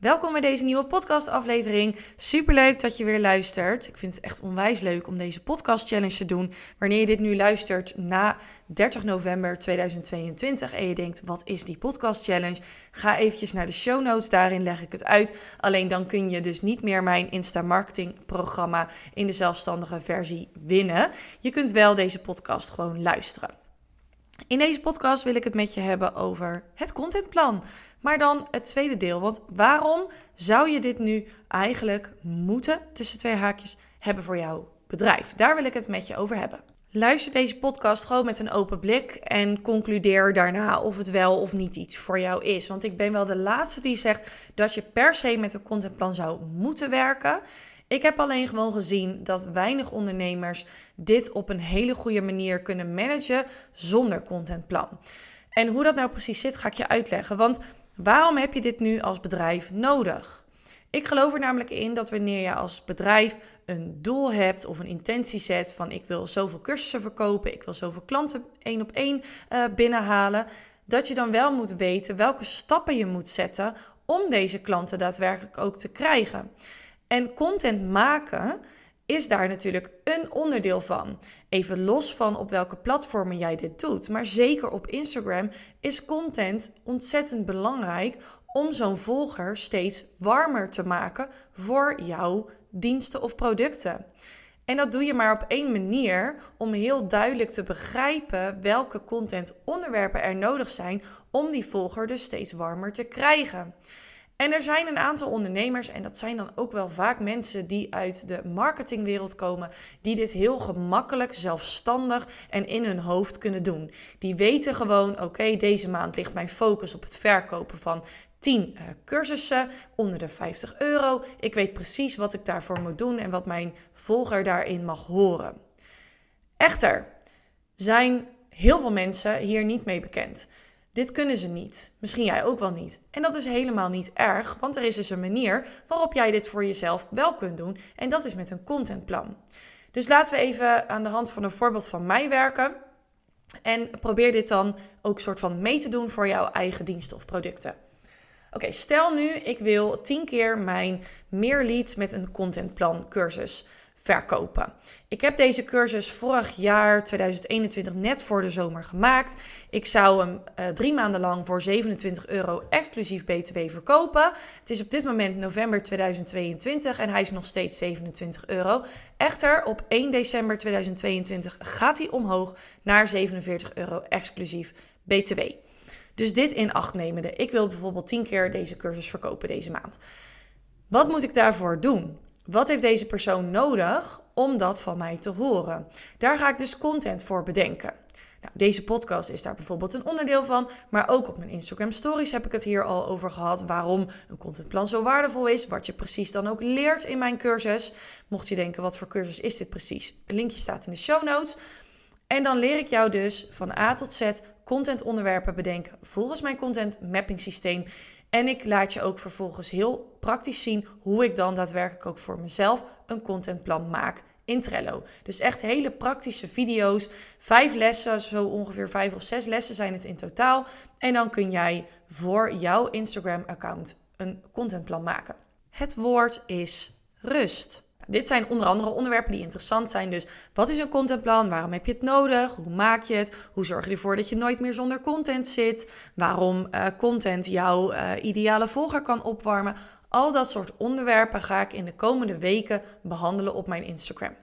Welkom bij deze nieuwe podcastaflevering. Superleuk dat je weer luistert. Ik vind het echt onwijs leuk om deze podcast challenge te doen. Wanneer je dit nu luistert na 30 november 2022 en je denkt, wat is die podcast challenge? Ga eventjes naar de show notes, daarin leg ik het uit. Alleen dan kun je dus niet meer mijn Insta marketing programma in de zelfstandige versie winnen. Je kunt wel deze podcast gewoon luisteren. In deze podcast wil ik het met je hebben over het contentplan. Maar dan het tweede deel. Want waarom zou je dit nu eigenlijk moeten, tussen twee haakjes, hebben voor jouw bedrijf? Daar wil ik het met je over hebben. Luister deze podcast gewoon met een open blik en concludeer daarna of het wel of niet iets voor jou is. Want ik ben wel de laatste die zegt dat je per se met een contentplan zou moeten werken. Ik heb alleen gewoon gezien dat weinig ondernemers dit op een hele goede manier kunnen managen zonder contentplan. En hoe dat nou precies zit, ga ik je uitleggen. Want waarom heb je dit nu als bedrijf nodig? Ik geloof er namelijk in dat wanneer je als bedrijf een doel hebt of een intentie zet van ik wil zoveel cursussen verkopen, ik wil zoveel klanten één op één uh, binnenhalen, dat je dan wel moet weten welke stappen je moet zetten om deze klanten daadwerkelijk ook te krijgen. En content maken is daar natuurlijk een onderdeel van. Even los van op welke platformen jij dit doet. Maar zeker op Instagram is content ontzettend belangrijk om zo'n volger steeds warmer te maken voor jouw diensten of producten. En dat doe je maar op één manier om heel duidelijk te begrijpen welke content onderwerpen er nodig zijn om die volger dus steeds warmer te krijgen. En er zijn een aantal ondernemers, en dat zijn dan ook wel vaak mensen die uit de marketingwereld komen, die dit heel gemakkelijk, zelfstandig en in hun hoofd kunnen doen. Die weten gewoon: oké, deze maand ligt mijn focus op het verkopen van 10 uh, eh, cursussen onder de 50 euro. Ik weet precies wat ik daarvoor moet doen en wat mijn volger daarin mag horen. Echter zijn heel veel mensen hier niet mee bekend. Dit kunnen ze niet. Misschien jij ook wel niet. En dat is helemaal niet erg, want er is dus een manier waarop jij dit voor jezelf wel kunt doen. En dat is met een contentplan. Dus laten we even aan de hand van een voorbeeld van mij werken. En probeer dit dan ook soort van mee te doen voor jouw eigen diensten of producten. Oké, stel nu ik wil 10 keer mijn meer leads met een contentplan cursus verkopen. Ik heb deze cursus vorig jaar 2021 net voor de zomer gemaakt. Ik zou hem uh, drie maanden lang voor 27 euro exclusief BTW verkopen. Het is op dit moment november 2022 en hij is nog steeds 27 euro. Echter, op 1 december 2022 gaat hij omhoog naar 47 euro exclusief BTW. Dus dit in acht nemende. Ik wil bijvoorbeeld 10 keer deze cursus verkopen deze maand. Wat moet ik daarvoor doen? Wat heeft deze persoon nodig om dat van mij te horen? Daar ga ik dus content voor bedenken. Nou, deze podcast is daar bijvoorbeeld een onderdeel van, maar ook op mijn Instagram Stories heb ik het hier al over gehad. Waarom een contentplan zo waardevol is, wat je precies dan ook leert in mijn cursus. Mocht je denken, wat voor cursus is dit precies? Een linkje staat in de show notes. En dan leer ik jou dus van A tot Z contentonderwerpen bedenken volgens mijn content mapping systeem. En ik laat je ook vervolgens heel praktisch zien hoe ik dan daadwerkelijk ook voor mezelf een contentplan maak in Trello. Dus echt hele praktische video's. Vijf lessen, zo ongeveer vijf of zes lessen zijn het in totaal. En dan kun jij voor jouw Instagram-account een contentplan maken. Het woord is rust. Dit zijn onder andere onderwerpen die interessant zijn. Dus wat is een contentplan? Waarom heb je het nodig? Hoe maak je het? Hoe zorg je ervoor dat je nooit meer zonder content zit? Waarom uh, content jouw uh, ideale volger kan opwarmen? Al dat soort onderwerpen ga ik in de komende weken behandelen op mijn Instagram.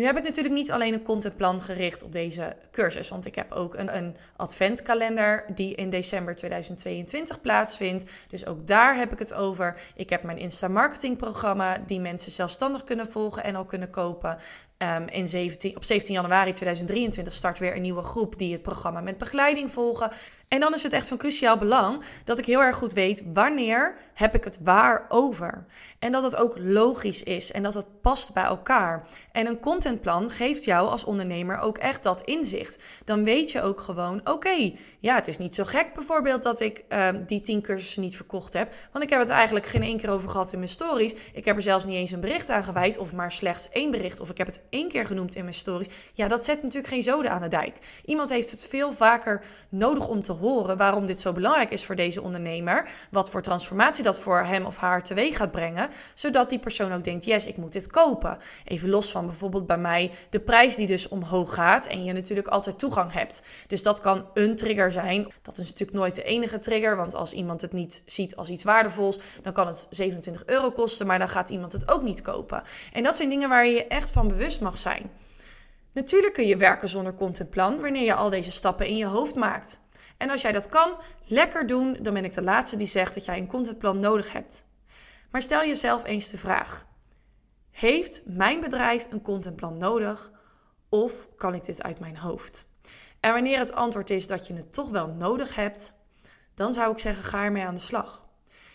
Nu heb ik natuurlijk niet alleen een contentplan gericht op deze cursus, want ik heb ook een, een adventkalender die in december 2022 plaatsvindt. Dus ook daar heb ik het over. Ik heb mijn Insta marketing programma die mensen zelfstandig kunnen volgen en al kunnen kopen. Um, in 17, op 17 januari 2023 start weer een nieuwe groep die het programma met begeleiding volgen. En dan is het echt van cruciaal belang dat ik heel erg goed weet wanneer heb ik het waar over. En dat het ook logisch is en dat het past bij elkaar. En een contentplan geeft jou als ondernemer ook echt dat inzicht. Dan weet je ook gewoon, oké, ja, het is niet zo gek bijvoorbeeld dat ik um, die 10 cursussen niet verkocht heb. Want ik heb het eigenlijk geen één keer over gehad in mijn stories. Ik heb er zelfs niet eens een bericht aan gewijd of maar slechts één bericht. Of ik heb het één keer genoemd in mijn stories. Ja, dat zet natuurlijk geen zoden aan de dijk. Iemand heeft het veel vaker nodig om te horen waarom dit zo belangrijk is voor deze ondernemer. Wat voor transformatie dat voor hem of haar teweeg gaat brengen. Zodat die persoon ook denkt: yes, ik moet dit kopen. Even los van bijvoorbeeld bij mij de prijs die dus omhoog gaat. En je natuurlijk altijd toegang hebt. Dus dat kan een trigger zijn. Dat is natuurlijk nooit de enige trigger. Want als iemand het niet ziet als iets waardevols, dan kan het 27 euro kosten. Maar dan gaat iemand het ook niet kopen. En dat zijn dingen waar je je echt van bewust mag zijn. Natuurlijk kun je werken zonder contentplan wanneer je al deze stappen in je hoofd maakt. En als jij dat kan, lekker doen, dan ben ik de laatste die zegt dat jij een contentplan nodig hebt. Maar stel jezelf eens de vraag: Heeft mijn bedrijf een contentplan nodig of kan ik dit uit mijn hoofd? En wanneer het antwoord is dat je het toch wel nodig hebt, dan zou ik zeggen: ga ermee aan de slag.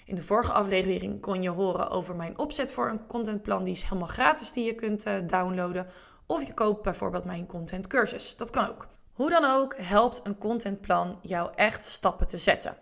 In de vorige aflevering kon je horen over mijn opzet voor een contentplan. Die is helemaal gratis, die je kunt uh, downloaden. Of je koopt bijvoorbeeld mijn contentcursus. Dat kan ook. Hoe dan ook helpt een contentplan jou echt stappen te zetten.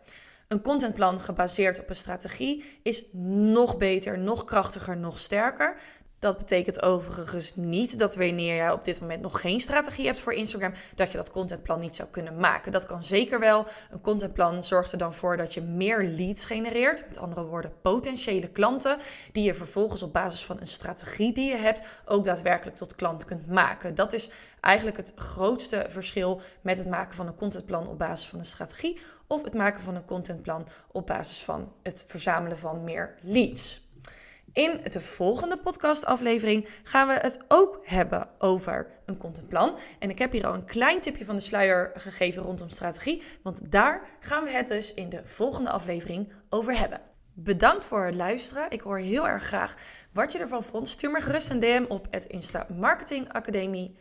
Een contentplan gebaseerd op een strategie is nog beter, nog krachtiger, nog sterker dat betekent overigens niet dat wanneer jij op dit moment nog geen strategie hebt voor Instagram, dat je dat contentplan niet zou kunnen maken. Dat kan zeker wel. Een contentplan zorgt er dan voor dat je meer leads genereert. Met andere woorden, potentiële klanten die je vervolgens op basis van een strategie die je hebt ook daadwerkelijk tot klant kunt maken. Dat is eigenlijk het grootste verschil met het maken van een contentplan op basis van een strategie of het maken van een contentplan op basis van het verzamelen van meer leads. In de volgende podcastaflevering gaan we het ook hebben over een contentplan. En ik heb hier al een klein tipje van de sluier gegeven rondom strategie, want daar gaan we het dus in de volgende aflevering over hebben. Bedankt voor het luisteren. Ik hoor heel erg graag wat je ervan vond. Stuur me gerust een DM op het Insta Marketing Academie.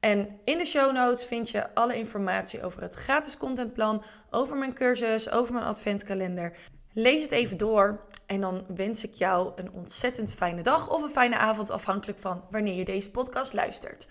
En in de show notes vind je alle informatie over het gratis contentplan, over mijn cursus, over mijn adventkalender. Lees het even door en dan wens ik jou een ontzettend fijne dag of een fijne avond, afhankelijk van wanneer je deze podcast luistert.